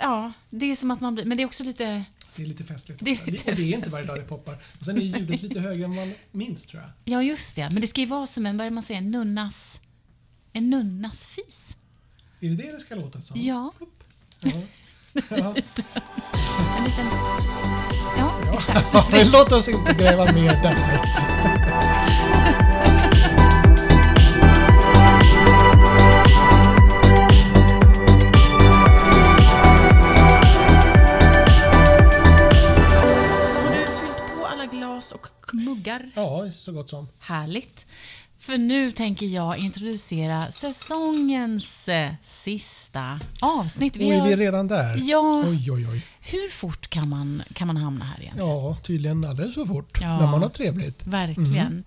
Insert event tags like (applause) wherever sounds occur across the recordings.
ja, det är som att man blir... Men det är också lite... Det är lite festligt. Det är lite och det är inte varje dag det poppar. Och sen är ljudet lite högre än man minns tror jag. Ja, just det. Men det ska ju vara som en, vad är det man säger, en nunnas... En nunnas fis. Är det det det ska låta som? Ja. Plupp. Ja. Ja. (laughs) En liten... Ja, exakt. (laughs) Men låt oss inte gräva mer där. (laughs) och muggar? Ja, så gott som. Härligt. För nu tänker jag introducera säsongens eh, sista avsnitt. Och är har- vi redan där? Ja, Oj, oj, oj. hur fort kan man, kan man hamna här egentligen? Ja, tydligen alldeles för fort. Ja. När man har trevligt. Verkligen.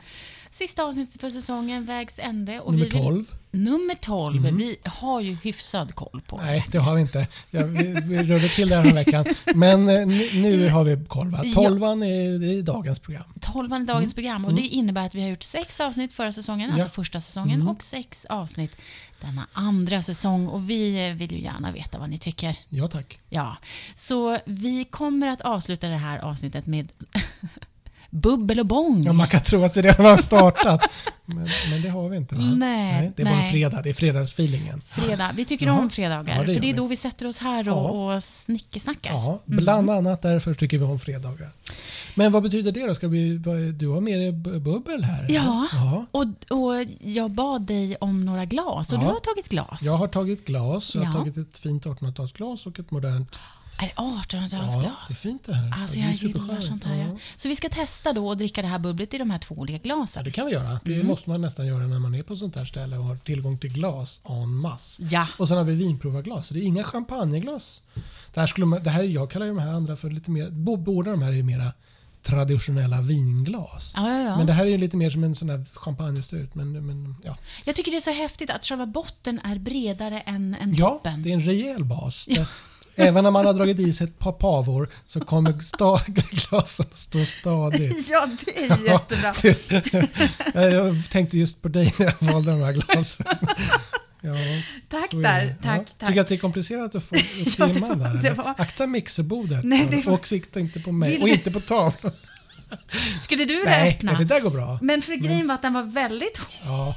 Sista avsnittet för säsongen, vägs ände. Och Nummer vi vill- 12. Nummer 12. Vi har ju hyfsad koll på Nej, det har vi inte. Ja, vi, vi rörde till det här veckan. Men eh, nu, nu har vi koll. Va? Ja. Tolvan är i dagens program. 12 är dagens program och det innebär att vi har gjort sex avsnitt förra säsongen, Mm. Ja. Mm. alltså första säsongen, och sex avsnitt denna andra säsong. Och vi eh, vill ju gärna veta vad ni tycker. Ja, tack. Ja, så vi kommer att avsluta det här avsnittet med (laughs) bubbel och bång. Ja, man kan tro att det redan har startat. Men, men det har vi inte va? Nej, det är bara nej. fredag. Det är fredagsfeelingen. Fredag. Vi tycker Jaha. om fredagar, Ja, det för det är vi. då vi sätter oss här och, och snickesnackar. Ja, bland annat därför tycker vi om fredagar. Men vad betyder det då? Ska vi, du har med dig bu- bubbel här? Ja, ja. Och, och jag bad dig om några glas och Ja. du har tagit glas. Jag har tagit glas. Jag har Ja. tagit ett fint 1800-talsglas och ett modernt. Är det 1800-talsglas? Ja, det är fint det här. Alltså Ja, jag gillar sånt här. Ja. Så vi ska testa då att dricka det här bubblet i de här två olika Ja, glasen. det kan vi göra. Det måste man nästan göra när man är på sånt här ställe och har tillgång till glas en masse. Ja. Och sen har vi vinprovarglas. Det är inga champagneglas. Det här, skulle man, det här, jag kallar ju de här andra för lite mer... Båda de här är mera traditionella vinglas. Ja, ja, ja. Men det här är ju lite mer som en sån där champagnestrut. Men, men, ja. Jag tycker det är så häftigt att själva botten är bredare än, än ja, toppen. det är en rejäl bas. Även när man har dragit i sig ett par pavor så kommer sta, glasen stå stadigt. (laughs) Ja, det är jättebra. Ja, jag tänkte just på dig när jag valde de här glasen. (laughs) Ja, Tack där. Tack, ja. tack. Tycker att det är komplicerat att få upp (laughs) Ja, var- där? eller? var- Akta mixerbordet Nej, var- och sikta inte på mig Vill och inte på tavlan. Skulle du Nej, öppna? nej, det där går bra. Men för grejen var att den var väldigt hård. Ja,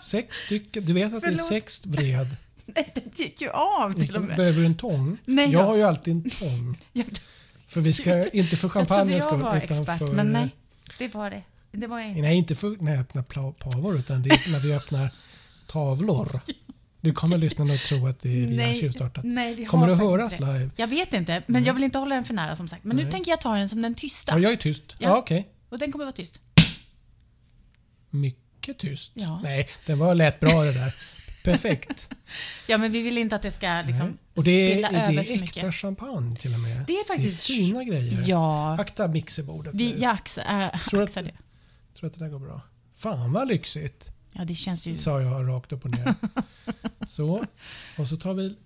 sex stycken. Du vet att det är Förlåt. sex bred. (laughs) Nej, den gick ju av till och med. Behöver du en tång? Nej, jag jag- har ju alltid en tång. Jag, För vi ska inte för jag trodde champagnens jag skull var utan expert, för... men nej. Det var det. Det var jag inte. Nej, inte för när jag öppnar pavor utan det är när vi öppnar tavlor. Du kommer lyssnarna att tro att det är vi har tjuvstartat. nej, vi har Kommer det faktiskt höras inte det. live? Jag vet inte, men jag vill inte hålla den för nära som sagt. Men nu Nej. tänker jag ta den som den tysta. Ja, jag är tyst. Ja, Ja. okej. Och den kommer vara tyst. Mycket tyst. Ja. Nej, den var lät bra det där. Perfekt. (laughs) Ja, men vi vill inte att det ska liksom Nej. Och det är, spilla det över är för äkta mycket. champagne till och med. Det är faktiskt- Det är fina grejer. Ja, Akta mixerbordet vi, jag ax, äh, Tror att- axar det. Tror att det där går bra. Fan vad lyxigt, Ja, det känns ju... sa jag rakt upp och ner. (laughs) så, och så tar vi,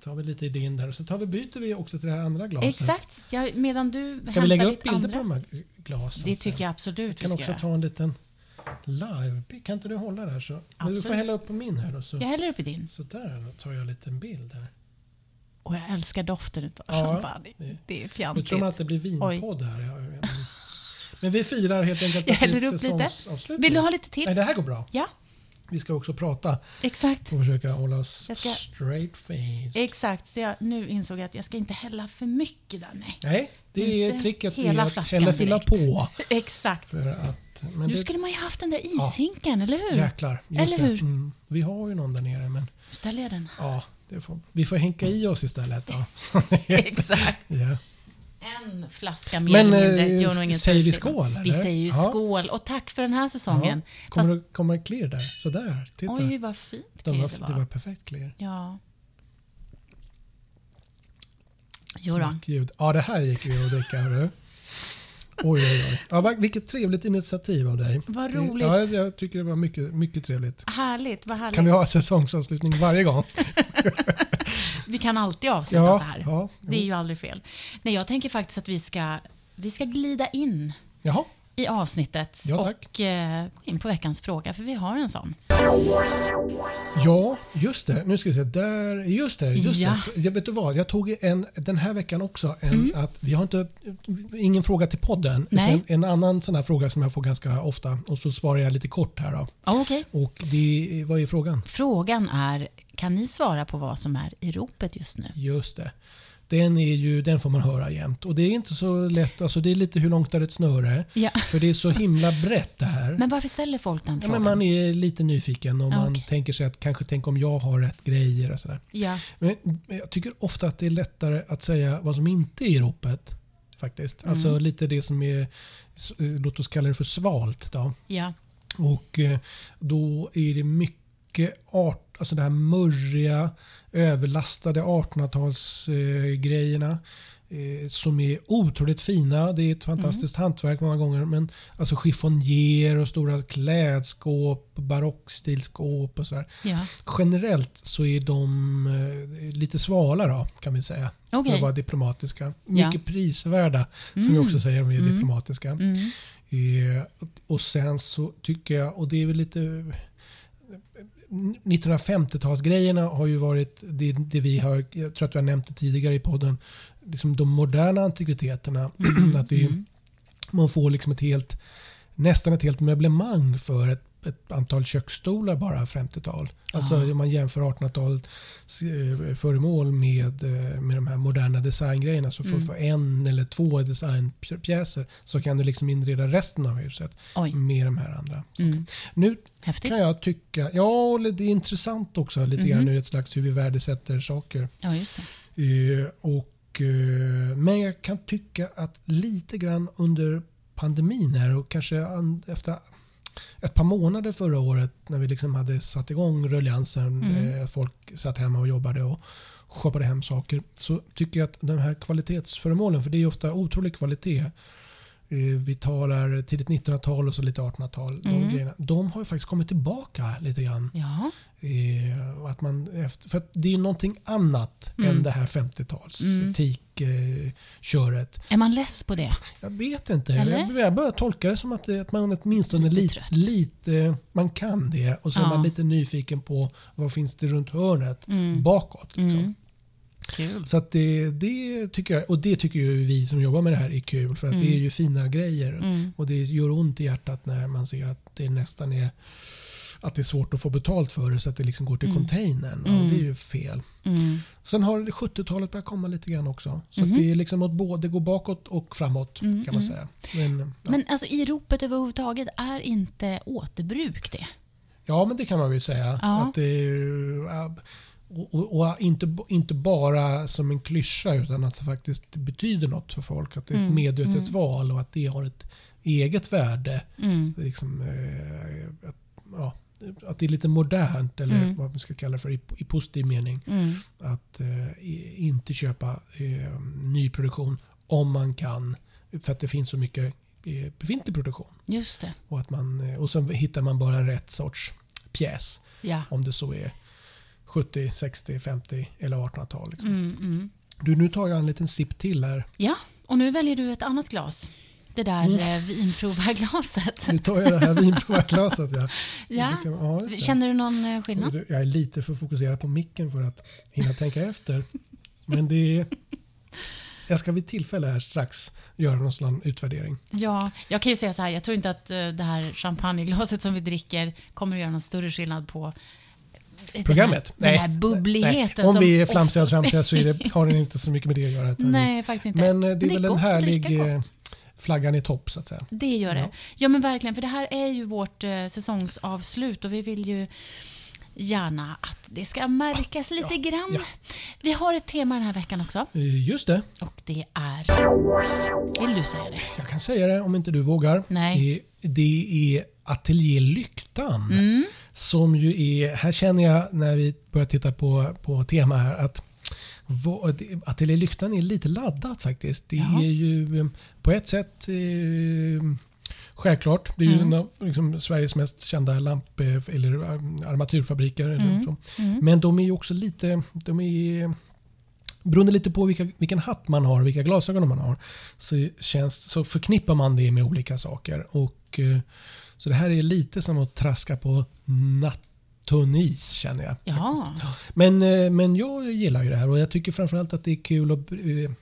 tar vi lite i din där och så tar vi, byter vi också till det här andra glaset. Exakt. Ja, medan du Kan vi lägga hämtar upp ditt bilder andra. på de här glasen Det sen? tycker jag absolut vi kan ska också göra. ta en liten live Kan inte du hålla där så? Men du får Absolut. hälla upp på min här och så. Jag häller upp i din. Så där, då tar jag en liten bild här. Och jag älskar doften av Ja, champagne. det- Det är Nu fjantigt. tror man att det blir vinpodd här. Men vi firar helt enkelt (laughs) Jag häller upp lite. Vill du ha lite till? Nej, det här går bra. Ja, Vi ska också prata exakt. och försöka hålla ska- straight face. Exakt, så jag, nu insåg jag att jag ska inte hälla för mycket där. Nej. Nej, det är tricket hela att hellre fylla på. (laughs) Exakt. För att, men Nu det, skulle man ju haft den där ishinken, eller hur? Jäklar. Eller det. hur? Mm, vi har ju någon där nere men Nu ställer jag den. ja, det får, vi får hänka i oss istället. Då. (laughs) (laughs) Exakt. ja. En flaska mer Men, eller mindre eh, gör nog ingen säger vi skål, skillnad. Vi eller? säger ju Ja. skål och tack för den här säsongen. Ja. Kommer Fast, det komma clear där? Sådär, titta. oj, vad fint De var, det det var. var perfekt clear. Ja. Jo då. Ja, det här gick ju att dricka. Hörru. Oj, oj, oj. Ja, vilket trevligt initiativ av dig. Vad roligt. Ja, jag tycker det var mycket, mycket trevligt. Härligt, vad härligt. Kan vi ha säsongsavslutning varje gång? (laughs) Vi kan alltid avsluta Ja, så här. ja, det är ju aldrig fel. Nej, jag tänker faktiskt att vi ska, vi ska glida in Jaha, i avsnittet Ja, och eh, gå in på veckans fråga, för vi har en sån. Ja, just det. Nu ska vi se. Där, just det. Just Ja. det. Jag vet du vad? Jag tog en, den här veckan också en, Mm. att vi har inte, ingen fråga till podden. Nej. utan En annan sån här fråga som jag får ganska ofta och så svarar jag lite kort här. Då. Ja, Okej. Och det, vad är frågan? Frågan är, kan ni svara på vad som är i ropet just nu? Just det. Den, är ju, den får man höra jämt. Och det är inte så lätt. Alltså det är lite hur långt är ett snöre? Ja. (laughs) För det är så himla brett det här. Men varför ställer folk den Ja, frågan? men man är lite nyfiken och Ja, man tänker sig att kanske tänk om jag har rätt grejer och sådär. Ja. Men jag tycker ofta att det är lättare att säga vad som inte är i ropet. Faktiskt. Mm. Alltså lite det som är, låt oss kalla det för svalt. Då. Ja. Och eh, då är det mycket art, alltså det här murriga, överlastade 1800-talsgrejerna. Eh, som är otroligt fina. Det är ett fantastiskt hantverk många gånger. Men alltså chiffonjer och stora klädskåp, barockstilskåp och sådär. ja. Generellt så är de eh, lite svala då, kan vi säga. För Okej. att vara diplomatiska. Ja. Mycket prisvärda, som vi Mm. också säger om vi är Mm. diplomatiska. Mm. Eh, och sen så tycker jag, och det är väl lite 1950-talsgrejerna har ju varit det, det vi har, jag tror att vi har nämnt det tidigare i podden, liksom de moderna antikviteterna. (clears throat) att det, Mm. Man får liksom ett helt, nästan ett helt möblemang för ett, ett antal köksstolar bara 50-tal. Alltså om man jämför 1800-talet eh, föremål med, eh, med de här moderna designgrejerna så för, Mm. för en eller två designpjäser så kan du liksom inreda resten av huset Oj. med de här andra. Mm. Nu Häftigt. kan jag tycka, ja och det är intressant också lite Mhm. grann ur ett slags hur vi värdesätter saker. Ja, just det. Eh, och, men jag kan tycka att lite grann under pandemin här och kanske an, efter ett par månader förra året när vi liksom hade satt igång ruljansen, Mm. eh, folk satt hemma och jobbade och shoppade hem saker, så tycker jag att de här kvalitetsföremålen, för det är ofta otrolig kvalitet, vi talar tidigt 1900-tal och så lite 1800-tal, de, Mm. grejerna, de har ju faktiskt kommit tillbaka lite grann. Ja. Eh, att man efter, för det är ju någonting annat Mm. än det här 50-tals Mm. teak-köret. Är man less på det? Jag vet inte. Eller? Jag, börjar tolka det som att, att man åtminstone Lite lite, trött. lite, man kan det och så är Ja. man lite nyfiken på vad finns det runt hörnet Mm. bakåt. Liksom. Mm. Kul. Så det, det tycker jag, och det tycker ju vi som jobbar med det här är kul för att Mm. det är ju fina grejer. Mm. Och det gör ont i hjärtat när man ser att det nästan är att det är svårt att få betalt för det så att det liksom går till Mm. containern. Mm. Och det är ju fel. Mm. Sen har 70-talet börjat komma lite grann också. Så att det är liksom åt både, det går bakåt och framåt Mm, kan man mm. säga. Men, ja. Men alltså i ropet överhuvudtaget, är inte återbruk det? ja, men det kan man väl säga. Ja. Att det är, och, och, och inte, inte bara som en klyscha utan att det faktiskt betyder något för folk. Att det är ett Mm, medvetet mm. val och att det har ett eget värde. Mm. Liksom, eh, att, ja, att det är lite modernt eller Mm. vad man ska kalla det för i, i positiv mening. Mm. att eh, inte köpa eh, nyproduktion om man kan. För att det finns så mycket eh, befintlig produktion. Just det. Och, att man, eh, och sen hittar man bara rätt sorts pjäs. Ja. Om det så är 70, 60, 50 eller 1800-tal. Liksom. Mm, mm. Du, nu tar jag en liten sipp till här. Ja, och nu väljer du ett annat glas. Det där Mm. mm. vinprovarglaset. Nu tar jag det här (laughs) vinprovarglaset. Ja. Ja. Kan- ja. Känner du någon eh, skillnad? Jag är lite för fokuserad på micken för att hinna tänka (laughs) efter. Men det är... Jag ska vid tillfälle här strax göra någon sån utvärdering. Ja, jag kan ju säga så här, jag tror inte att eh, det här champagneglaset som vi dricker kommer att göra någon större skillnad på eh, Programmet? Den här, den här bubbligheten. Om som vi är flamsiga och tramsiga så är det, har den inte så mycket med det att göra. Nej, faktiskt inte. Men eh, det är väl en gott att dricka härlig eh, flaggan i topp så att säga. Det gör det. Ja. Ja. men verkligen. För det här är ju vårt eh, säsongsavslut och vi vill ju gärna att det ska märkas lite ja, grann. ja. Vi har ett tema den här veckan också Eh, Just det, och det är... Vill du säga det? jag kan säga det om inte du vågar. Nej. Eh, Det är Ateljé Lyktan. Mm. Som ju är, här känner jag när vi börjar titta på, på tema här att Ateljé Lyktan är lite laddat faktiskt. Det Ja. är ju eh, på ett sätt självklart. Det är ju Mm. en av liksom, Sveriges mest kända lamp eller eh, armaturfabriker. Eller Mm. så. Mm. Men de är ju också lite, de är beroende lite på vilka, vilken hatt man har och vilka glasögon man har så, känns, så förknippar man det med olika saker. Och, eh, så det här är lite som att traska på nattunn is känner jag. Ja. Men, eh, men jag gillar ju det här och jag tycker framförallt att det är kul att eh,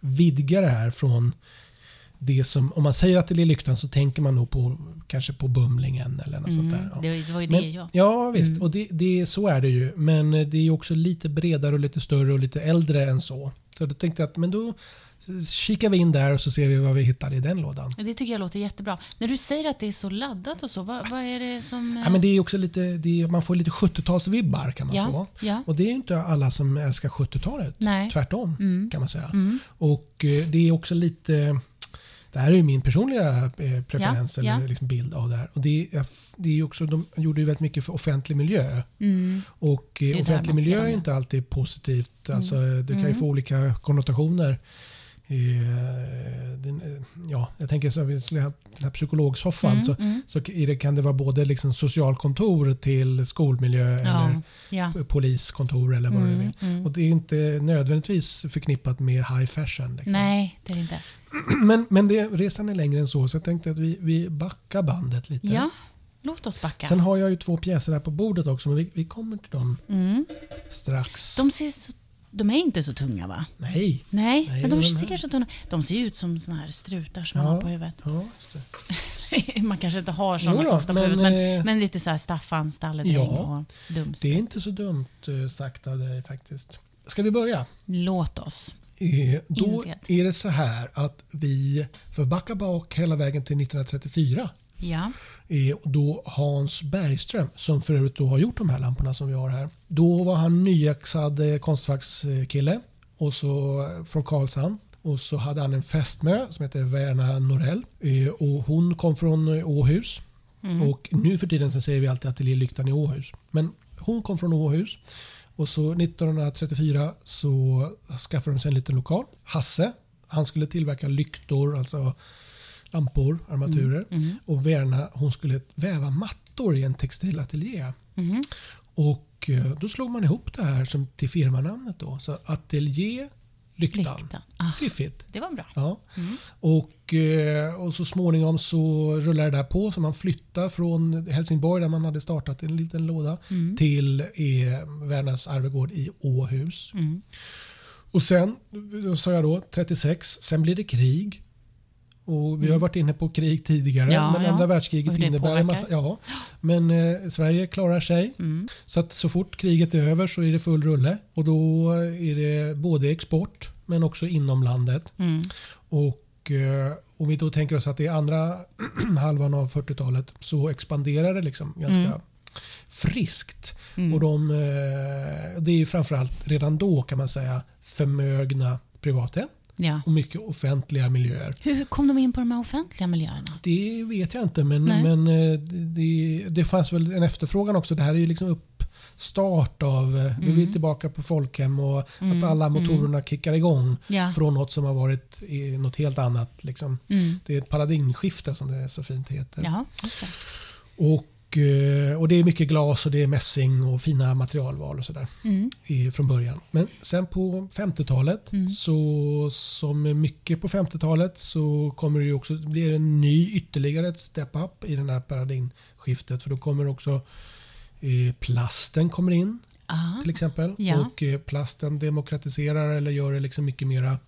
vidga det här från det som, om man säger att det är lyktan så tänker man nog på kanske på Bumlingen eller något sånt där. Ja. Det, var ju Men, det jag... ja visst, och det, det, så är det ju. Men det är ju också lite bredare och lite större och lite äldre än så. Så då tänkte jag att men då kikar vi in där och så ser vi vad vi hittar i den lådan. Det tycker jag låter jättebra. När du säger att det är så laddat och så, vad, vad är det som... Ja, men det är också lite, det är, man får lite 70-talsvibbar kan man Ja, få. ja. Och det är ju inte alla som älskar 70-talet. Nej. Tvärtom Mm. kan man säga. Mm. Och eh, det är också lite det här är ju min personliga eh, preferens Ja, eller ja. liksom bild av det här. Och det, är, det är också, de gjorde ju väldigt mycket för offentlig miljö. Mm. Och eh, offentlig miljö är inte alltid positivt. Alltså, det kan ju Mm. få olika konnotationer. Eh, den, eh, ja, jag tänker så vi skulle ha den här psykologsoffan. Mm, Så, mm. så det kan det vara både liksom socialkontor till skolmiljö Ja, ja. eller poliskontor eller vad Mm, vill. mm. Och det är inte nödvändigtvis förknippat med high fashion. Liksom. Nej, det är det inte. (clears throat) Men, men det, resan är längre än så, så jag tänkte att vi, vi backar bandet lite. Ja, låt oss backa. Sen har jag ju två pjäser här på bordet också, men vi, vi kommer till dem Mm. strax. De, ser så, de är inte så tunga va? Nej. Nej, Nej, men de ser så tunga De ser ut som såna här strutar som man Ja. har på huvudet. Ja, (laughs) man kanske inte har såna så ofta på huvudet, men, eh, men lite så här Staffan, Stalledäng Ja. och Dumströ. det är inte så dumt eh, sagt av dig faktiskt. Ska vi börja? Låt oss. Eh, Då Inled. är det så här att vi får backa bak hela vägen till 1934. Ja. Då Hans Bergström, som för övrigt då har gjort de här lamporna som vi har här. Då var han nyaxad eh, konstfackskille och så eh, från Karlshamn. Och så hade han en fästmö som heter Verna Norell. Eh, Och hon kom från Åhus. Mm. Och nu för tiden så säger vi alltid Ateljé Lyktan i Åhus. Men hon kom från Åhus. Och så 1934 så skaffade de sig en liten lokal. Hasse, han skulle tillverka lyktor, alltså lampor, armaturer. Mm. Och Verna hon skulle väva mattor i en textilateljé. Mm. Och eh, då slog man ihop det här som till firmanamnet då. Så Ateljé Lyktan. Lyktan. Ah, Fiffigt. det var bra. Ja. Mm. Och, eh, och så småningom så rullar det där på så man flyttar från Helsingborg där man hade startat en liten låda Mm. till eh, Värnas Arvegård i Åhus. Mm. Och sen, sa jag då, 36, sen blir det krig. Och vi har varit inne på krig tidigare, Mm. Ja, men ja. andra världskriget innebär en massa... Ja, men eh, Sverige klarar sig. Mm. Så att så fort kriget är över så är det full rulle. Och då är det både export men också inom landet. Mm. Och eh, om vi då tänker oss att det är andra (clears throat) halvan av 40-talet så expanderar det liksom ganska Mm. friskt. Mm. Och de, eh, det är ju framförallt redan då kan man säga förmögna privathem Ja. och mycket offentliga miljöer. Hur kom de in på de här offentliga miljöerna? Det vet jag inte men, Nej. men eh, det, det fanns väl en efterfrågan också. Det här är ju liksom uppstart av, eh, nu är vi Mm. tillbaka på folkhem och Mm, att alla motorerna kickar igång Ja. från något som har varit något helt annat. Liksom. Mm. Det är ett paradigmskifte som det så fint heter. Ja. Och, och det är mycket glas och det är mässing och fina materialval och sådär Mm. från början. Men sen på 50-talet, Mm. så som mycket på 50-talet så kommer det också bli en ny ytterligare ett step up i det här paradigmskiftet. För då kommer också eh, plasten kommer in Ah. till exempel. Ja. Och eh, plasten demokratiserar eller gör det liksom mycket mera eh,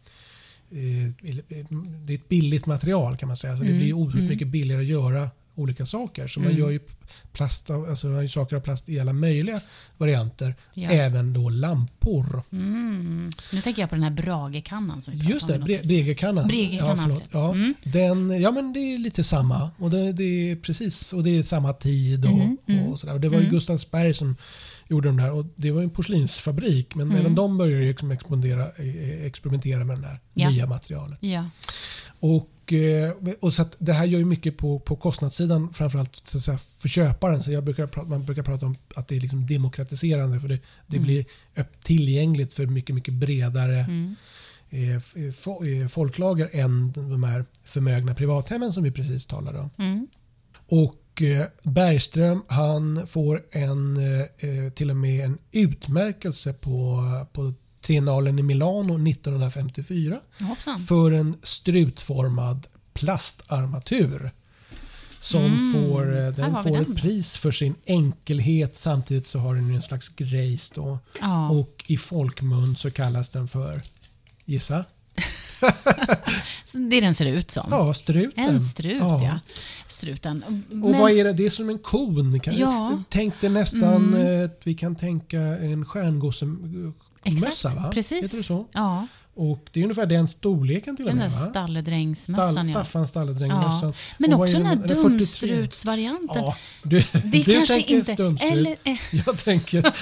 det är ett billigt material kan man säga. Så det Mm, blir oerhört mm. mycket billigare att göra olika saker. Så man Mm. gör ju plast av, alltså man gör saker av plast i alla möjliga varianter. Ja. Även då lampor. Mm. Nu tänker jag på den här Bragekannan som vi pratade Just det, om. Bre- Bregekannan. Bregekannan, Ja, förlåt. Ja, Mm. den, ja, men det är lite samma. Och det, det är precis och det är samma tid. Och, Mm, mm. och sådär. Och det var ju Mm. Gustavsberg som gjorde de där. Och det var en porslinsfabrik. Men Mm. även de började ju liksom experimentera, eh, experimentera med det där Ja. nya materialet. Ja. Och, eh, och så det här gör ju mycket på, på kostnadssidan framförallt så säga, för köparen. Så jag brukar, man brukar prata om att det är liksom demokratiserande för det, det Mm. blir tillgängligt för mycket, mycket bredare Mm. eh, fo- eh, folklager än de här förmögna privathemmen som vi precis talade om. Mm. Och eh, Bergström han får en, eh, eh, till och med en utmärkelse på, på triennalen i Milano 1954 Hoppsan. för en strutformad plastarmatur. Som Mm, får, eh, den får den. ett pris för sin enkelhet samtidigt så har den en slags grace då. Ja. Och i folkmun så kallas den för, gissa? (laughs) Det den ser ut som. Ja, struten. En strut, ja. Struten. Och vad är det? Det är som en kon. Kan Ja. Mm. Tänk dig nästan, eh, vi kan tänka en stjärngossemössa Exakt, va? precis. Heter det så? Ja, Och det är ungefär den storleken till och den med där va? stalledrängsmössan. Stall, ja. Staffan stalledrängmössan. Ja. Men Och också den här är det 43? dumstrutsvarianten. Ja, du, Det du kanske inte... stumstrut. Eller, (laughs) Jag tänker...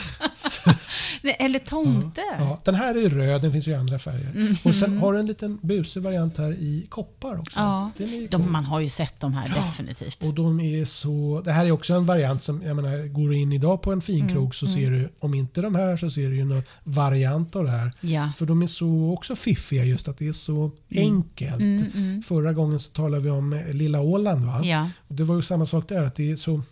(laughs) eller tomte. ja, den här är röd, den finns ju i andra färger. Mm. Och sen har du en liten busig variant här i koppar också. Ja, Den de, man har ju sett de här definitivt. Och de är så, det här är också en variant som, jag menar, går du in idag på en finkrog Mm, så ser du, om inte de här så ser du ju någon variant av det här. Ja. För de är så också fiffiga just att det är så enkelt. Mm, mm. Förra gången så talade vi om eh, Lilla Åland va? Ja. Och det var ju samma sak där, att det är så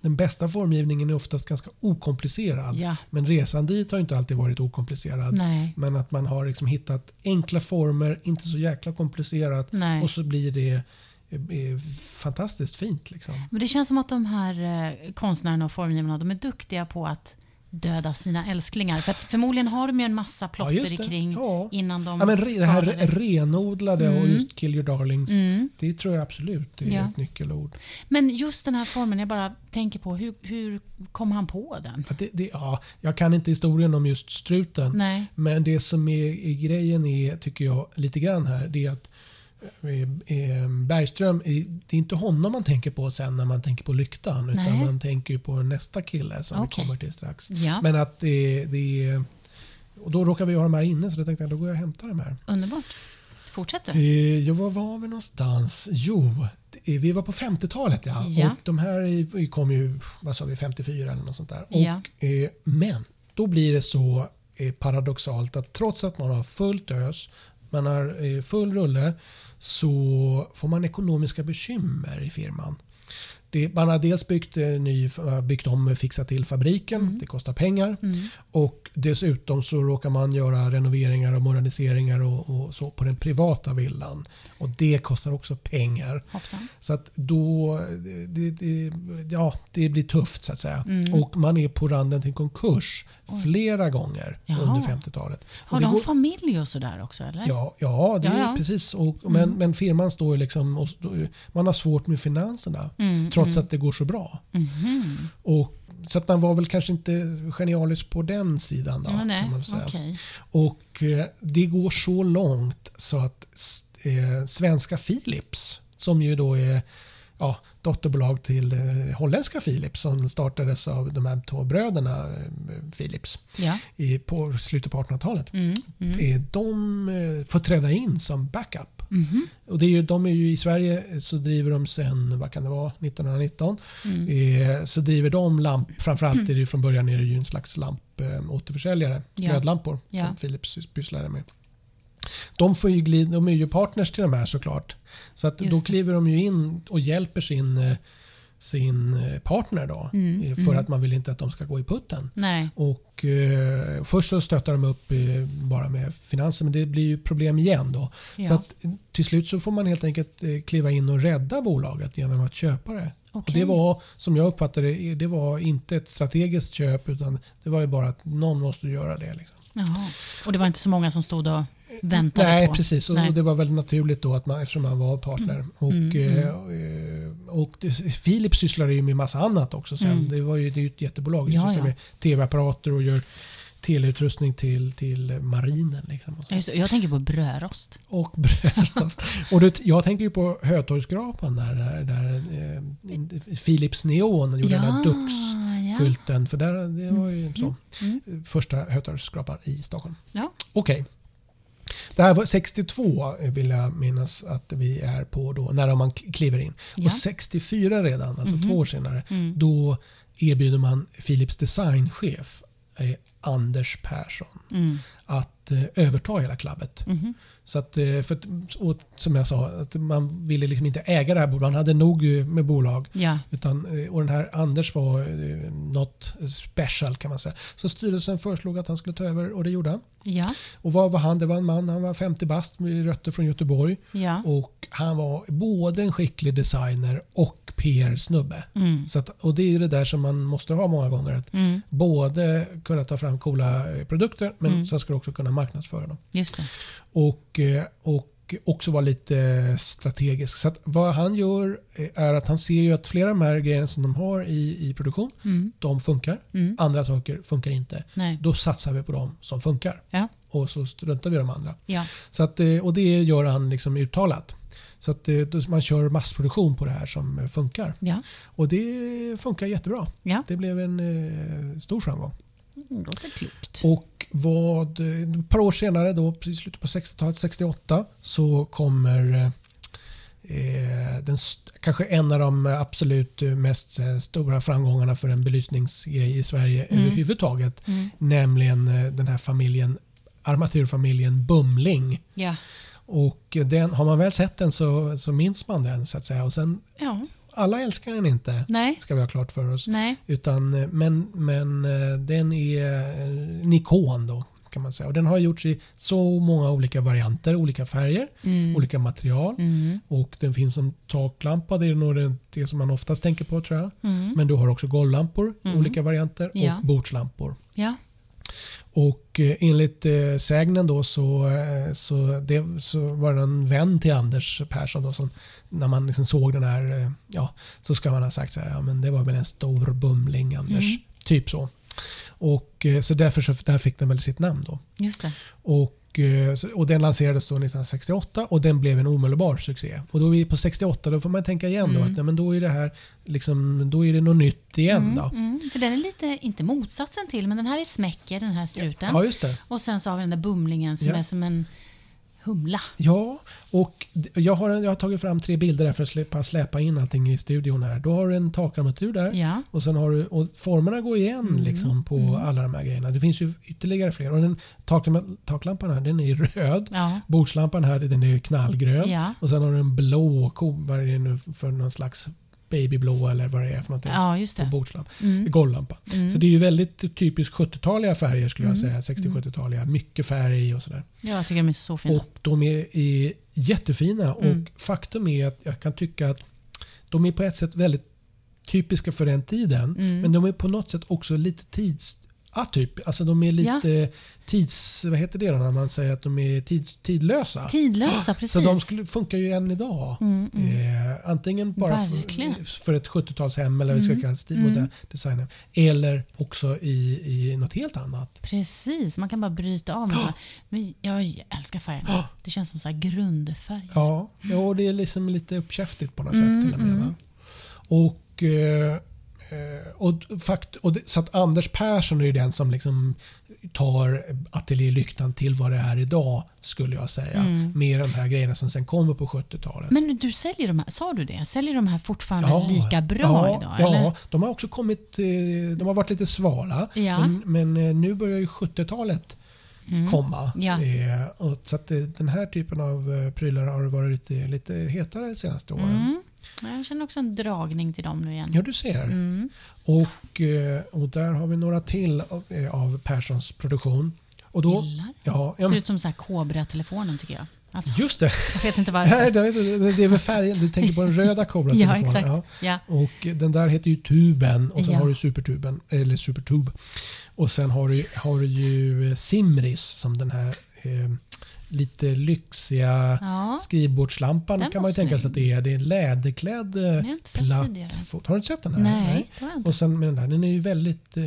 den bästa formgivningen är oftast ganska okomplicerad. Ja. Men resan dit har inte alltid varit okomplicerad. Nej. Men att man har liksom hittat enkla former, inte så jäkla komplicerat. Nej. Och så blir det eh, eh, fantastiskt fint. Liksom. Men det känns som att de här konstnärerna och formgivarna de är duktiga på att döda sina älsklingar. För att förmodligen har de ju en massa Ja, plotter det. kring Ja. innan de Ja, men re, det här renodlade och Mm. just Kill Your Darlings, Mm. det tror jag absolut är Ja. ett nyckelord. Men just den här formen, jag bara tänker på hur, hur kom han på den? Det, det, ja, jag kan inte historien om just struten. Nej. Men det som är, är grejen är, tycker jag, lite grann här, det är att Bergström, det är inte honom man tänker på sen när man tänker på Lyktan. Utan Nej. man tänker på nästa kille som Okej. vi kommer till strax. Ja, Men att det, det är... Och då råkar vi ha de här inne så då tänkte jag då går jag och hämtar de här. underbart. Fortsätt du. Eh, Ja, var var vi någonstans? Jo, vi var på 50-talet ja. Ja. Och de här kom ju, vad sa vi, 54 eller något sånt där. Och, Ja. eh, men då blir det så eh, paradoxalt att trots att man har fullt ös, man har eh, full rulle, så får man ekonomiska bekymmer i firman. Det, man har dels byggt, eh, ny, byggt om, fixat till fabriken, det kostar pengar. Mm. Och dessutom så råkar man göra renoveringar och moderniseringar och, och så på den privata villan. Och det kostar också pengar. Hoppsan. Så att då, det, det, ja, det blir tufft så att säga. Mm. Och man är på randen till konkurs flera gånger Jaha. under 50-talet. Och Har de går- familj och sådär också eller? Ja, ja, det Ja, är precis. Och, men, men firman står ju liksom, och man har svårt med finanserna. Mm, Trots att det går så bra. Mhm. Och, så att man var väl kanske inte genialisk på den sidan. Då, Ja, nej, kan man säga. okej. Och eh, det går så långt så att eh, svenska Philips, som ju då är ja, dotterbolag till eh, holländska Philips som startades av de här två bröderna eh, Philips Ja. i, på slutet på 1800-talet. Mm. Mm. Eh, de eh, får träda in som backup. Mhm. Och det är ju, de är ju i Sverige så driver de sen, vad kan det vara, 1919. Mm. Eh, så driver de lamp, framförallt är det från början är det ju en slags lamp eh, återförsäljare, Ja. glödlampor Ja. som Philips pysslade med. De, får ju glid, de är ju partners till de här såklart. Så att Just då kliver de ju in och hjälper sin, eh, sin eh, partner då. Mm, eh, För mm. att man vill inte att de ska gå i putten. Nej. Och eh, Först så stöttar de upp eh, bara med finanser men det blir ju problem igen då. Ja. Så att till slut så får man helt enkelt eh, kliva in och rädda bolaget genom att köpa det. Och Okej. det var, som jag uppfattade det, det var inte ett strategiskt köp utan det var ju bara att någon måste göra det. Liksom. Jaha. Och det var inte så många som stod och väntade Nej, på? precis. Och Nej. det var väl naturligt då att man, eftersom man var partner. Och, Mm, eh, eh, och det, Philips sysslade ju med massa annat också sen. Mm. Det var ju det är ett jättebolag. Ja, ja. med tv-apparater och gör teleutrustning till, till marinen. Liksom och. Ja, just. Jag tänker på brödrost. och (laughs) brödrost. och det, jag tänker ju på Hötorgsskrapan där, där, där eh, Philips Neon gjorde den här Dux-skylten. ja. För där, det var ju så. Mm. Första Hötorgsskrapan i Stockholm. Ja. Okej. Det här var 62 vill jag minnas att vi är på då när man kliver in. Ja. Och 64 redan, alltså Mhm. två år senare, Mm. då erbjuder man Philips designchef eh, Anders Persson Mm. att eh, överta hela klubbet. Mhm. Så att, eh, för, och, som jag sa, att man ville liksom inte äga det här bolaget. Man hade nog eh, med bolag. Ja. Utan, eh, och den här Anders var eh, något special kan man säga. Så styrelsen föreslog att han skulle ta över och det gjorde han. Ja. Och vad var han? Det var en man, han var 50 bast med rötter från Göteborg. Ja. Och han var både en skicklig designer och PR-snubbe. Mm. Så att, och det är det där som man måste ha många gånger. Att Mm. Både kunna ta fram coola produkter men Mm. sen ska du också kunna marknadsföra dem. Just det. Och, eh, och också vara lite strategisk. Så vad han gör eh, är att han ser ju att flera av de här grejerna som de har i, i produktion, Mm. de funkar. Mm. Andra saker funkar inte. Nej. Då satsar vi på de som funkar. Ja. Och så struntar vi i de andra. Ja. Så att, eh, och det gör han liksom uttalat. Så att eh, man kör massproduktion på det här som funkar. Ja. Och det funkar jättebra. Ja. Det blev en stor framgång. Mm, låter klokt. Och vad, eh, ett par år senare, då, i slutet på 60-talet, 68, så kommer eh, den, kanske en av de absolut eh, mest eh, stora framgångarna för en belysningsgrej i Sverige Mm. överhuvudtaget. Mm. Nämligen den här familjen, armaturfamiljen Bumling. Ja. Och den, har man väl sett den så, så minns man den så att säga. Och sen, Ja. Alla älskar den inte, Nej. ska vi ha klart för oss. Nej. Utan, eh, men, men eh, den är eh, en ikon då kan man säga. Och den har gjorts i så många olika varianter, olika färger, Mm. olika material. Mm. Och den finns som taklampa, det är nog det, som man oftast tänker på tror jag. Mm. Men du har också golvlampor Mm. olika varianter Ja. och bordslampor. Ja. Och eh, enligt eh, sägnen då så, eh, så, det, så var det en vän till Anders Persson då som när man liksom såg den här, ja, så ska man ha sagt så här, ja men det var väl en stor bumling Anders. Mm. Typ så. Och så därför så där fick den väl sitt namn då. Just det. Och, och den lanserades då 1968 och den blev en omedelbar succé. Och då är vi på 68, då får man tänka igen då Mm. att men då är det här liksom, då är det något nytt igen Mm, då. mm. För den är lite, inte motsatsen till, men den här är smäcker, den här struten. Ja, just det. Och sen så har vi den där bumlingen som Ja. är som en humla. Ja, och jag har, jag har tagit fram tre bilder där för att släppa, släpa in allting i studion här. Då har du en takarmatur där Ja. och sen har du, och formerna går igen Mm. liksom på alla de här grejerna. Det finns ju ytterligare fler. Och den taklam- taklampan här den är röd. Ja. Bordslampan här den är knallgrön. Ja. Och sen har du en blå, vad är det nu för någon slags babyblå eller vad det är för någonting. ja, just På det. bordslamp. Mm. Golvlampan. Mm. Så det är ju väldigt typiskt 70-taliga färger skulle jag Mm. säga. 60-70-taliga. Mycket färg och sådär. Ja, jag tycker de är så fina. Och de är, är jättefina Mm. och faktum är att jag kan tycka att de är på ett sätt väldigt typiska för den tiden. Mm. Men de är på något sätt också lite tids... Atyp. Alltså de är lite tids... Vad heter det då när man säger att de är tids, tidlösa? Tidlösa, precis. Så de skulle, funkar ju än idag. Mm, mm. Eh, antingen bara för, för ett 70-talshem eller vad vi ska Mm. stilmodell Mm. Eller också i, i något helt annat. Precis, man kan bara bryta av här. Men jag älskar färgerna. Ja. Det känns som så här grundfärg. Ja, ja och det är liksom lite uppkäftigt på något Mm, sätt. Till och med, mm. Och, eh, och, fakt, och det, så att Anders Persson är ju den som liksom tar ateljélyktan till vad det är idag skulle jag säga. Mm. Med de här grejerna som sen kommer på 70-talet. Men du säljer de här, sa du det? Säljer de här fortfarande lika bra ja, idag? Ja, eller? de har också kommit, eh, de har varit lite svala. Ja. Men, men eh, nu börjar ju 70-talet Mm. komma. Ja. Eh, så att eh, den här typen av eh, prylar har varit lite, lite hetare de senaste åren. Mm. Jag känner också en dragning till dem nu igen. Ja, du ser. Mm. Och, eh, och där har vi några till av, eh, av Perssons produktion. Och då, Gillar. ja, ja, Ser ut som Cobra-telefonen tycker jag. Alltså, just det. jag vet inte (laughs) Nej, varför. det, det, det är väl färgen. Du tänker på den röda (laughs) Ja, Cobra-telefonen. exakt. Ja. Och den där heter ju Tuben och sen Ja. har du Supertuben, eller Supertube. Och sen har du, har du ju eh, Simris som den här eh, lite lyxiga Ja. skrivbordslampan Den kan man ju tänka sig att det är. Det är en läderklädd eh, platt fot. Har du inte sett den här? Nej, det har jag inte. Och sen med den där, den är ju väldigt eh,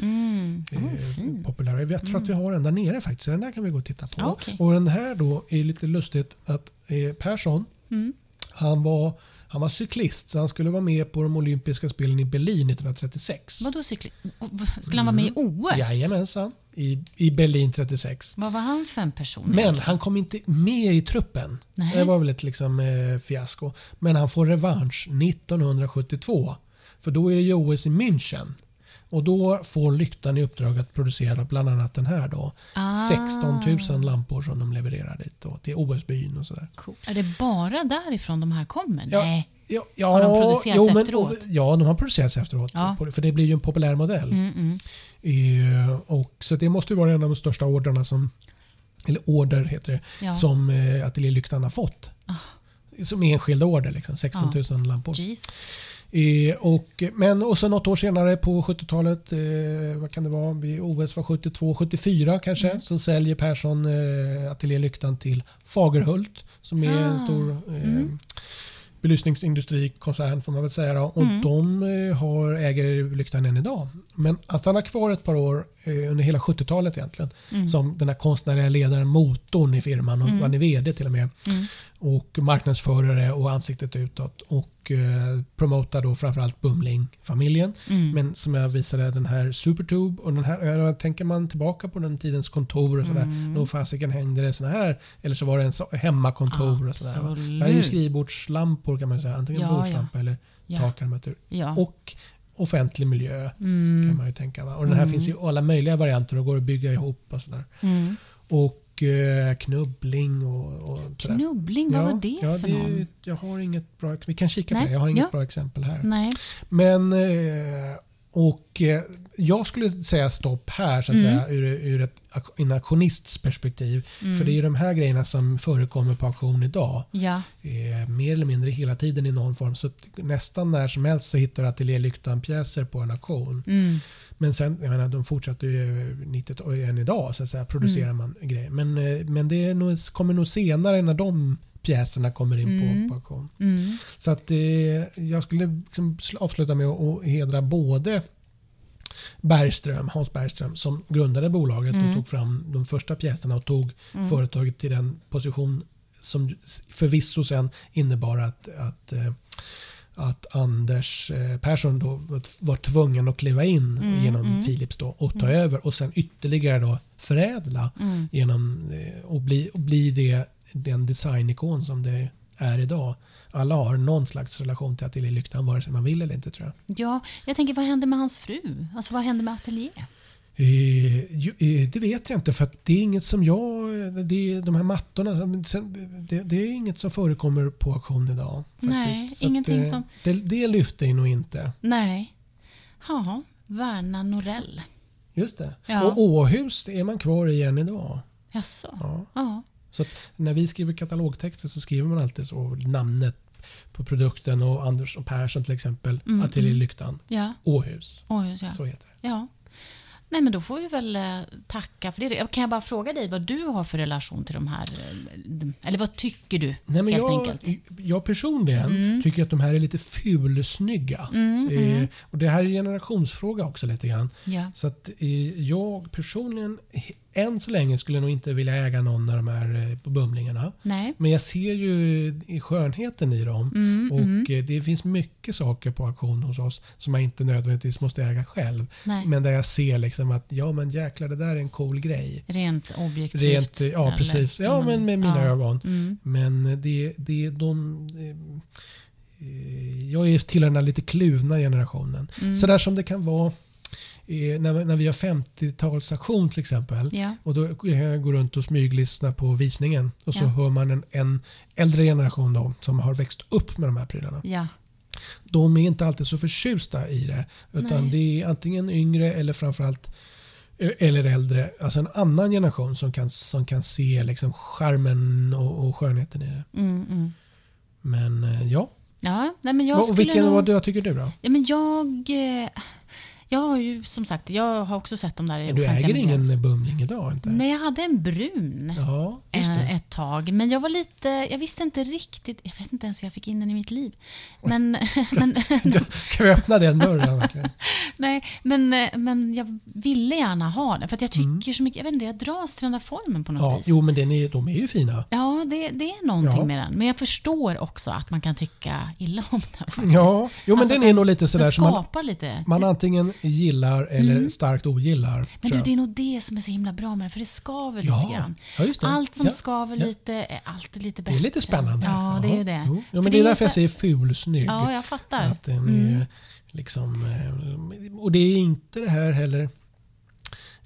Mm. Oh, populär. Jag tror att vi har den där nere faktiskt. Den där kan vi gå och titta på. Okej. Och den här då är lite lustigt att eh, Persson, Mm. han var, han var cyklist så han skulle vara med på de olympiska spelen i Berlin 1936. Vadå cykling? Skulle han vara med i OS? Mm. Jajamensan, i, i Berlin 36. Vad var han för en person? Men egentligen? han kom inte med i truppen. Nej. Det var väl ett liksom, eh, fiasko. Men han får revansch 1972. För då är det ju OS i München. Och då får lyktan i uppdrag att producera bland annat den här då. Ah. 16 000 lampor som de levererar dit då, till OS-byn och sådär. Cool. Är det bara därifrån de här kommer? Ja. Nej. Ja, ja, Har de producerats jo, men- efteråt? Ja, de har producerats efteråt. Ja. För det blir ju en populär modell. Mm, mm. Eh, och, så det måste ju vara en av de största orderna som, eller order heter det, Ja. som eh, Ateljé Lyktan har fått. Som enskilda order, liksom, 16 000 lampor. Jeez. Eh, och, men och så något år senare på 70-talet, eh, vad kan det vara, OS var 72, 74 kanske, Mm. så säljer Persson eh, Ateljé Lyktan till Fagerhult som är en Ah. stor eh, Mm. belysningsindustrikoncern får man väl säga. Då. Och Mm. de eh, har, äger lyktan än idag. Men han stannar kvar ett par år eh, under hela 70-talet egentligen. Mm. Som den här konstnärliga ledaren, motorn i firman och Mm. var ni VD till och med. Mm. Och marknadsförare och ansiktet utåt. Och eh, promotar då framförallt Bumling-familjen. Mm. Men som jag visade den här Supertube och den här, ja, tänker man tillbaka på den tidens kontor och sådär. Mm. Nog fasiken hängde det såna här. Eller så var det en så, hemmakontor och sådär. Absolut. Det här är ju skrivbordslampor kan man säga. Antingen Ja, bordslampa eller Ja. takarmatur. Ja. Och offentlig miljö kan Mm. man ju tänka. Va? Och den här Mm. finns i alla möjliga varianter och går att bygga ihop och sådär. Mm. Och eh, knubbling och, och. Knubbling, vad var det ja, för det, någon? Jag har inget bra, vi kan kika Nej, på det. Jag har inget ja. bra exempel här. Nej. Men eh, och eh, jag skulle säga stopp här så att Mm. säga, ur, ur ett en auktionists perspektiv. Mm. För det är ju de här grejerna som förekommer på auktion idag. Ja. Eh, mer eller mindre hela tiden i någon form. Så nästan när som helst så hittar du Ateljé Lyktan-pjäser på en auktion. Mm. Men sen, jag menar, de fortsätter ju 90 och än idag så att säga, producerar Mm. man grejer. Men, eh, men det nog, kommer nog senare när de pjäserna kommer in Mm. på, på auktion. Mm. Så att eh, jag skulle liksom sl- avsluta med att, att hedra både Bergström, Hans Bergström som grundade bolaget Mm. och tog fram de första pjäserna och tog Mm. företaget till den position som förvisso sen innebar att, att, eh, att Anders eh, Persson då var- tvungen att kliva in Mm, genom mm. Philips då och ta över och sen ytterligare då förädla Mm. genom, eh, och, bli, och bli det, den designikon som det är idag. Alla har någon slags relation till Ateljé Lyktan vare sig man vill eller inte tror jag. Ja, jag tänker vad hände med hans fru? Alltså vad hände med Atelier? Eh, eh, det vet jag inte för det är inget som jag... Det är, de här mattorna, det, det är inget som förekommer på auktion idag. Faktiskt. Nej, Så ingenting eh, som- Det, det lyfte nog inte. Nej. Ja, Verna Norell. Just det. Ja. Och Åhus det är man kvar i än idag. Jaså? Ja. Ja. Så när vi skriver katalogtexter så skriver man alltid så namnet på produkten och Anders och Persson till exempel. Mm, Ateljé mm. Lyktan. Ja. Åhus. Oj, ja. Så heter det. ja. Nej, men då får vi väl eh, tacka för det. Kan jag bara fråga dig vad du har för relation till de här? eh, Eller vad tycker du? Nej, men helt jag, enkelt. jag personligen tycker att de här är lite fulsnygga. Mm, Eh, mm. och det här är en generationsfråga också lite grann. Ja. Så att eh, jag personligen än så länge skulle jag nog inte vilja äga någon av de här eh, på bumlingarna. Nej. Men jag ser ju skönheten i dem. Mm, och mm. det finns mycket saker på auktion hos oss som jag inte nödvändigtvis måste äga själv. Nej. Men där jag ser liksom att ja men jäklar det där är en cool grej. Rent objektivt. Rent, eh, ja eller precis. Ja inom- men med mina ja. ögon. Mm. Men det, det de... eh, Jag är tillhör den här lite kluvna generationen. Mm. Sådär som det kan vara när, när vi har 50-talsaktion till exempel. Ja. Och då kan jag gå runt och smyglyssna på visningen. Och så Ja. hör man en, en äldre generation då, som har växt upp med de här prylarna. ja. De är inte alltid så förtjusta i det. Utan Nej. det är antingen yngre eller framförallt eller äldre, alltså en annan generation som kan, som kan se liksom charmen och, och skönheten i det. Mm, mm. Men eh, ja, Ja, nej, men jag skulle vilken, nog... vad, vad tycker du då? Ja, men jag... Jag har ju som sagt, jag har också sett dem där i Men du äger ingen Bumling idag inte? Nej, jag hade en brun Ja, eh, ett tag. Men jag var lite, jag visste inte riktigt, jag vet inte ens hur jag fick in den i mitt liv. Men, (laughs) men, Ska vi öppna den dörren (laughs) verkligen? Nej, men, eh, men jag ville gärna ha den. För jag tycker Mm. så mycket, jag vet inte, jag dras till den där formen på något Ja, vis. jo men den är, de är ju fina. Ja, det, det är någonting Ja. med den. Men jag förstår också att man kan tycka illa om den. Faktiskt. Ja, jo men Alltså, den är nog lite sådär som man, skapar lite. man antingen gillar eller starkt ogillar. Men du, det är nog det som är så himla bra med den, för det skaver Ja, lite grann. ja, just det. Allt som Ja, skaver lite är alltid lite Det bättre. är lite spännande. Ja, det är det. Jo, ja, För men det är därför jag så- säger fulsnygg. Ja, jag fattar. Att den Mm. Är liksom, eh, och det är inte det här heller.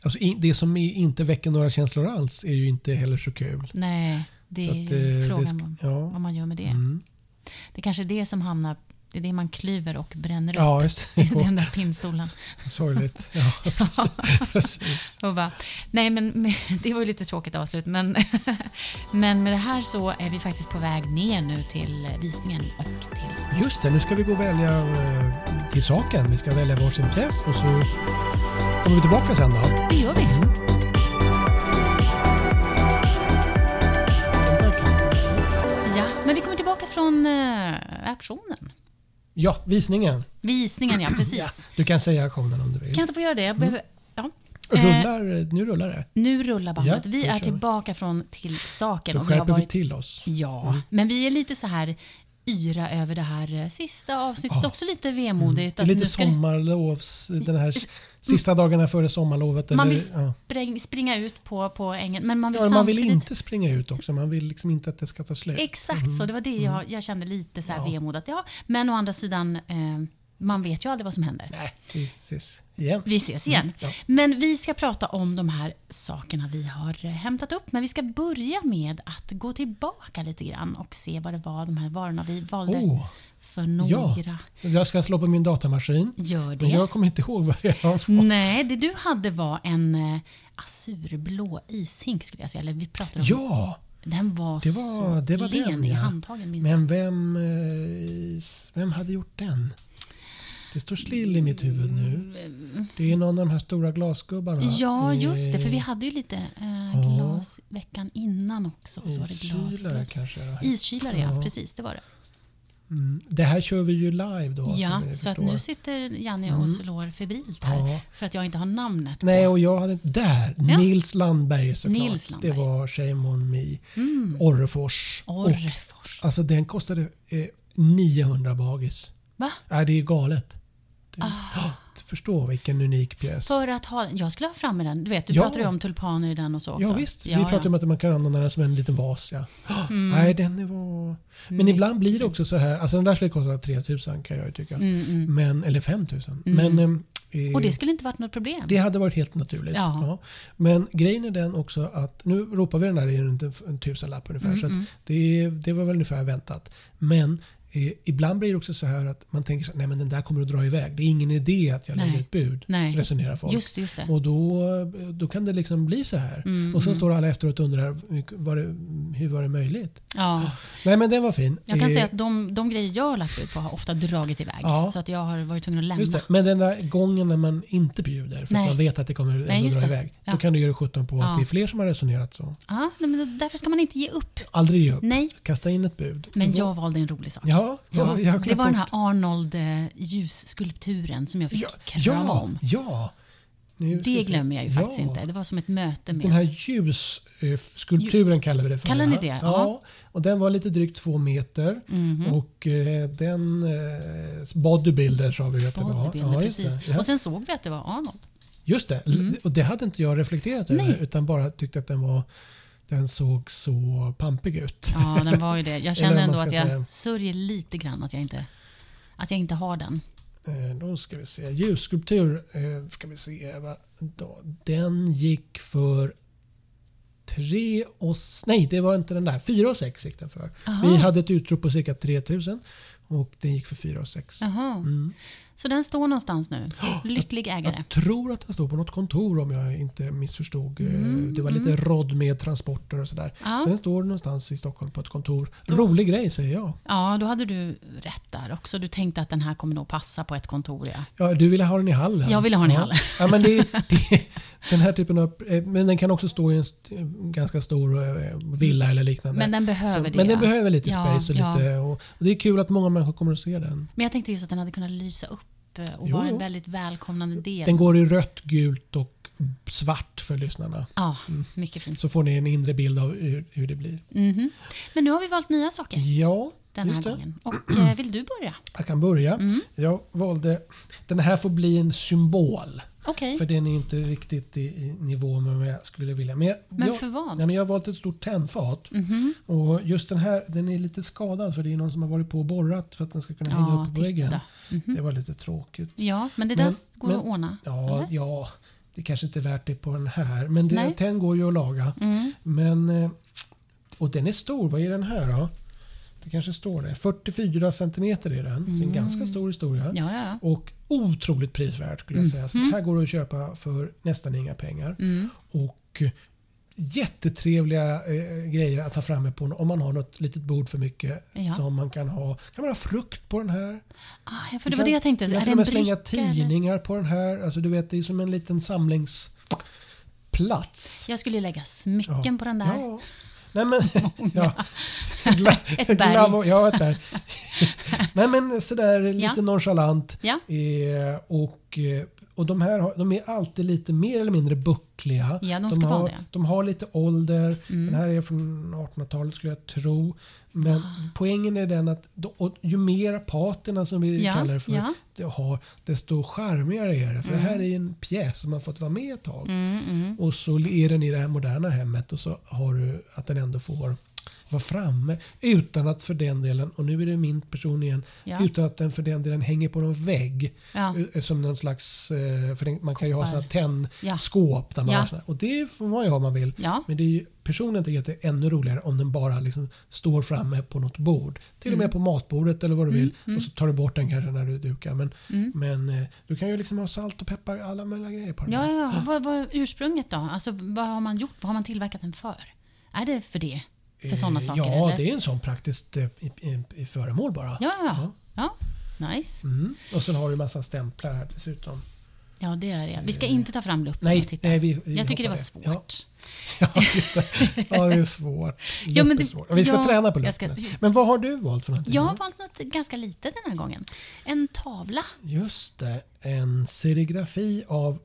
Alltså, det som är- inte väcker några känslor alls är ju inte heller så kul. Nej, det är att, ju eh, frågan sk- om ja. vad man gör med det. Mm. Det kanske är det som hamnar, det är det man klyver och bränner upp. Ja, just (laughs) det. Den där pinnstolen. Sorgligt. (laughs) Ja, precis. precis. Och bara, nej men (laughs) det var ju lite tråkigt avslut men, men med det här så är vi faktiskt på väg ner nu till visningen och till... Just det, nu ska vi gå och välja eh, till saken. Vi ska välja varsin pjäs och så kommer vi tillbaka sen då. Det gör vi. Mm. Ja, men vi kommer tillbaka från eh, auktionen. Ja, visningen. Visningen, ja (clears throat) Ja, precis. du kan säga aktionen om du vill. Kan jag inte få göra det? Jag behöver, ja. Eh, Rullar, nu rullar det. nu rullar bandet. Ja, vi är vi. tillbaka från till saken. Då och vi har skärper vi varit, till oss. ja, men vi är lite så här yra över det här eh, sista avsnittet. Ja. Också lite vemodigt. Det är att lite sommarlovs... Den här sista dagarna före sommarlovet. Man eller- vill ja. spräng, springa ut på, på ängen, men man vill Ja, man vill inte springa ut också. Man vill liksom inte att det ska ta slut. Exakt så, det var det jag, jag kände lite så här Mm. Ja. vemod. Att, ja, men å andra sidan, eh, man vet ju aldrig vad som händer. Nej, vi ses igen. Vi ses igen. Mm, ja. Men vi ska prata om de här sakerna vi har hämtat upp. Men vi ska börja med att gå tillbaka lite grann och se vad det var de här varorna vi valde Åh, för några. jag ska slå på min datamaskin. Gör det. Men jag kommer inte ihåg vad jag har fått. Nej, det du hade var en eh, azurblå ishink skulle jag säga. Eller vi pratade om. Ja, Den var, det var, så det var len den i ja. handtagen minns. Men vem, eh, vem hade gjort den? Det står still i mitt huvud nu. Det är någon av de här stora glasgubbarna. Ja, just det. För vi hade ju lite eh, Ja. glas veckan innan också. Och så var det glas, Iskylare glas. kanske. ja. Iskylare, ja. Ja. Precis, det var det. Mm. Det här kör vi ju live då. ja, så att nu sitter Janne och slår febrilt här. Ja. För att jag inte har namnet Nej, på. och jag hade... Där! Ja. Nils Landberg såklart. Nils Landberg. Det var Shame on me. Mm. Orrefors. Och, Orrefors. alltså den kostade eh, 900 bagis. Va? Nej, det är galet. Det, ah. Förstå vilken unik pjäs. För att ha. Jag skulle ha framme den. Du vet, du Ja. pratade ju om tulpaner i den och så också. Ja visst, vi pratade om att man kan använda den som en liten vas. Ja. Nej, den var... Men Mycket ibland blir det också så här. Alltså den där skulle kosta 3000 kan jag ju tycka. Mm, mm. Men, eller 5000. Men eh, Och det skulle inte varit något problem. det hade varit helt naturligt. Ja. Ja. Men grejen är den också att nu ropar vi den där i en, en tusenlapp ungefär. Mm, så att det, det var väl ungefär väntat. Men eh, ibland blir det också så här att man tänker så här, nej men den där kommer att dra iväg. Det är ingen idé att jag Nej. lägger ett bud. Nej. Resonerar folk. Just just det. Och då, då kan det liksom bli så här. Mm, och sen mm. står alla efteråt och undrar var det, hur var det möjligt? Ja. Nej men den var fin. Jag kan Eh, säga att de, de grejer jag har lagt ut på har ofta dragit iväg. Ja. Så att jag har varit tvungen att lämna. Just det. Men den där gången när man inte bjuder för Nej. att man vet att det kommer Nej, just dra det. iväg. Ja. Då kan du göra 17 på att det är fler som har resonerat så. Ja, men därför ska man inte ge upp. Aldrig ge upp. Nej, Kasta in ett bud. men jag valde en rolig sak. Ja, ja, jag har det var den här Arnold eh, ljusskulpturen som jag fick Ja, krama ja, om. ja. Det glömmer jag ju faktiskt Ja. inte. Det var som ett möte med... Den här ljusskulpturen kallar vi det för. Kallar ni det? Ja. Ja. Och den var lite drygt två meter. Mhm. Och eh, den eh, bodybuilder sa vi att det var. Ja, precis. det. Ja. Och sen såg vi att det var Arnold. Just det. Och det hade inte jag reflekterat över. Nej. Utan bara tyckte att den var den såg så pampig ut. Ja, den var ju det. Jag (laughs) känner ändå att jag säga. sörjer lite grann att jag inte, att jag inte har den. Eh, Då ska vi se. Ljusskulptur. eh, Ska vi se. då. Den gick för tre och... Nej, det var inte den där. Fyra och sex gick den för. Aha. Vi hade ett utrop på cirka 3000 och den gick för fyra och sex. Mm. Så den står någonstans nu. (gasps) Lycklig ägare. Jag tror att den står på något kontor om jag inte missförstod. Eh, Mm, Det var lite rodd med transporter och sådär. Ja. Så den står någonstans i Stockholm på ett kontor. Rolig grej säger jag. Ja, då hade du rätt där också. Du tänkte att den här kommer nog passa på ett kontor. Ja. Ja, du ville ha den i hallen? Jag ville ha den i hallen. Ja, men det, (laughs) det, den här typen av... eh, Men den kan också stå i en ganska stor eh, villa eller liknande. Men den behöver Så, det. Men den behöver lite Ja, space och, lite, och, och det är kul att många människor kommer att se den. Men jag tänkte just att den hade kunnat lysa upp och Jo, vara en väldigt välkomnande del. Den går i rött, gult och svart för lyssnarna. Ja, mycket fint. Så får ni en inre bild av hur, hur det blir. Mhm. Men nu har vi valt nya saker Ja, den här gången. Och eh, vill du börja? Jag kan börja. Mm. Jag valde... Den här får bli en symbol. Okej, För den är inte riktigt i, i nivå med vad jag skulle vilja. Men, jag, men jag, för vad? nej, men jag har valt ett stort tändfat. Mhm. Och just den här den är lite skadad för det är någon som har varit på och borrat för att den ska kunna hänga Ja, upp på väggen. titta. Mhm. Det var lite tråkigt. Ja, men det Men- där går men- att ordna. Ja, eller? ja, det kanske inte är värt det på den här. Men det, den går ju att laga. Mm. Men, eh, och den är stor. Vad är den här då? Det kanske står det. 44 centimeter är den. Så en Mm. ganska stor historia. Ja, ja, ja. Och otroligt prisvärd skulle jag säga. Så det här går att köpa för nästan inga pengar. Mm. Och jättetrevliga eh, grejer att ta fram på om man har något litet bord för mycket. Ja. Som man kan ha. Kan man ha frukt på den här? Ah, ja, för det var det jag tänkte. Du kan Är till och med slänga tidningar på den här. Alltså du vet, det är som en liten samlingsplats. Jag skulle lägga smycken på den där. Ja. Nej men, (laughs) ja. (laughs) Gla, Ett berg. glamour- ja, ett berg. (laughs) Nej men sådär lite Ja. nonchalant. Ja. Eh, och, och de här har, de är alltid lite mer eller mindre buckliga. Ja, de ska har, vara det. Mm. de har lite ålder. Den här är från 1800-talet skulle jag tro. Men poängen är den att ju mer patina som vi Ja, kallar det för ja. det har, desto charmigare är det. För det här är en pjäs som har fått vara med ett tag. Mm, mm. Och så är den i det här moderna hemmet och så har du att den ändå får vara framme utan att för den delen, och nu är det min person igen, Ja. utan att den för den delen hänger på någon vägg. Ja. eh, Som någon slags, eh, för man kan ju ha sådana Ja. tändskåp där man har såna, och det får man ju ha om man vill. Men det är ju, personligen tycker att det är ännu roligare om den bara liksom står framme på något bord. Till och Mm. med på matbordet eller vad du vill. Och så tar du bort den kanske när du dukar. Men, Mm. men eh, du kan ju liksom ha salt och peppar, alla möjliga grejer på den Ja, ja. Vad vad är ursprunget då? Alltså, vad har man gjort? Vad har man tillverkat den för? Är det för det? För sådana Eh, saker? Ja, eller? det är en sån praktiskt eh, föremål bara. Ja, ja. ja. Nice. Mm. Och sen har du massa stämplar här dessutom. Ja, det är det. Vi ska inte ta fram luppen Nej, och titta. nej vi, vi Jag tycker det var svårt. (laughs) Ja, just det. Ja, det är svårt. (laughs) Ja, men det- vi ska ja, träna på luppen. Men vad har du valt för någonting? Jag har valt något ganska litet den här gången. En tavla. Just det, en serigrafi av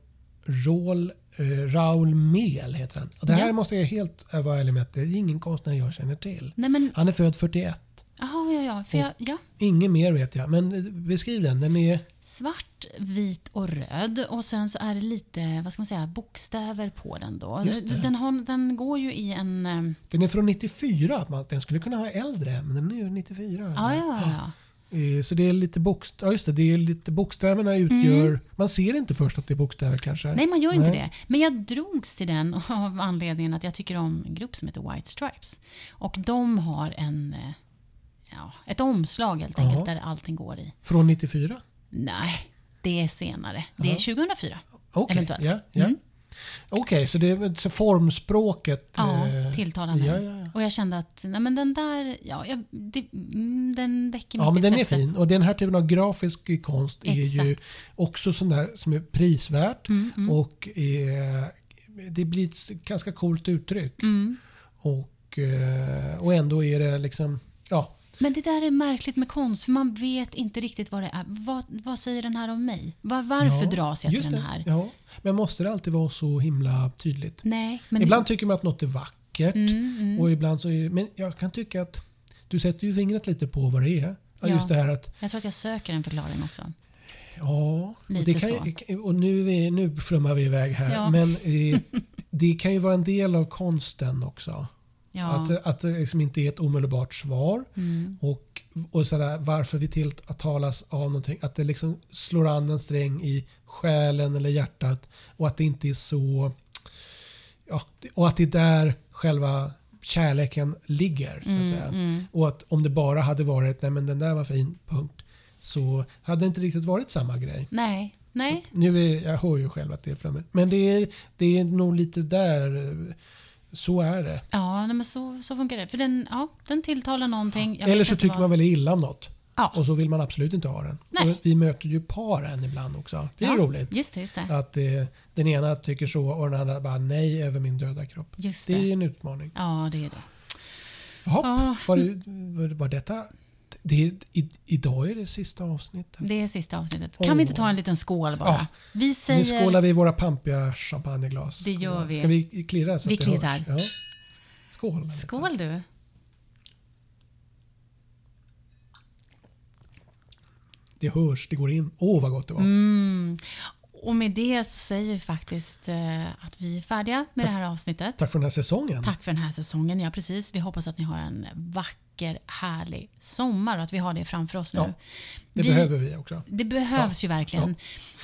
Raul, eh, Raul Mehl heter han. Och det här Ja. måste jag helt vara ärlig med att det är ingen konstnär jag känner till. Nej, men... Han är född 41. Jaha, ja, ja. För jag, ja. Inget mer vet jag, men eh, beskriv den. Den är... Svart, vit och röd. Och sen så är det lite, vad ska man säga, bokstäver på den då. Den, har, den går ju i en... eh, Den är från 94. Man- Den skulle kunna vara äldre, men den är ju 94. Ja, ja, ja. Eh, Så det är lite bokst ja, just det, det är lite bokstäverna utgör... Man ser inte först att det är bokstäver kanske. Mm. Nej, man gör inte Nej. det. Men jag drogs till den av anledningen att jag tycker om en grupp som heter White Stripes. Och de har en, eh, ja, ett omslag helt enkelt där allting går i. Från 94? Nej, det är senare. Det är 2004. Okej, Eventuellt. ja, ja. Mm. Okej, så det är så formspråket... Ja, eh, tilltalar mig. ja, ja, ja. Och jag kände att nej, men den där, ja, jag, det, mm, den väcker mitt Ja, men den är intresse. fin. Och den här typen av grafisk konst är ju Exakt. också sån där som är prisvärt. Mm, mm, Och eh, det blir ett ganska coolt uttryck. mm. Och, eh, och ändå är det liksom... Ja, Men det där är märkligt med konst, för man vet inte riktigt vad det är. Vad, vad säger den här om mig? Var, varför ja, dras jag till den det. här? Ja, men måste det alltid vara så himla tydligt? Nej. Ibland tycker man att något är vackert. Mm, mm. Och ibland så det, Men jag kan tycka att du sätter ju fingret lite på vad det är. Ja. Just det här att Jag tror att jag söker en förklaring också. Ja, och, Lite det kan, så. och nu, vi, nu flummar vi iväg här. Men eh, (laughs) det kan ju vara en del av konsten också. Ja. Att, att det liksom inte är ett omedelbart svar. Mm. Och, och sådär, varför vi tilltalas av någonting. Att det liksom slår an en sträng i själen eller hjärtat. Och att det inte är så... Ja, och att det är där själva kärleken ligger. Så att säga. Mm. Och att om det bara hade varit nej men den där var fin, punkt. Så hade det inte riktigt varit samma grej. Nej, nej. Nu är, jag hör ju själv att det är framme. Men det är, det är nog lite där. Så är det. Ja, nej, men så, så funkar det. För den, ja, den tilltalar någonting. Eller så tycker vad- man väldigt illa om något. Ja. Och så vill man absolut inte ha den. Vi möter ju paren ibland också. Det är ja, roligt. Just det, just det. Att eh, den ena tycker så och den andra bara nej över min döda kropp. Just Det är det. en utmaning. Ja, det är det. Jaha, Ja. var, det- var detta Det är, i, idag är det sista avsnittet. Det är sista avsnittet. Kan Åh. vi inte ta en liten skål bara? Ja. Vi Nu säger... skålar vi i våra pampiga champagneglas. Det gör vi. Ska vi klirra? Så Vi att det hörs? Ja. Skål. Skål du. Det hörs, det går in. Åh, vad gott det var. Mm. Och med det så säger vi faktiskt eh, att vi är färdiga med det här avsnittet. Tack för den här säsongen. Tack för den här säsongen. Ja, precis. Vi hoppas att ni har en vacker, härlig sommar och att vi har det framför oss nu. Ja, Det vi, behöver vi också. Det behövs ju verkligen.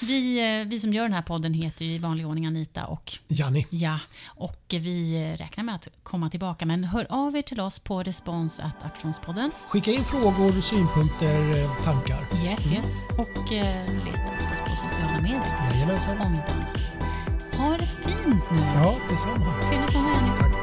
Vi, eh, vi som gör den här podden heter ju i vanlig ordning Anita och Janni. Ja, och vi räknar med att komma tillbaka. Men hör av er till oss på respons.aktionspodden. Skicka in frågor, synpunkter, eh, tankar. Yes, yes. Och eh, leta upp oss på sociala medier. Jajamensan. Om inte annat. Ha det fint nu. Ja, detsamma. Trevlig sommar, Jenny. Tack.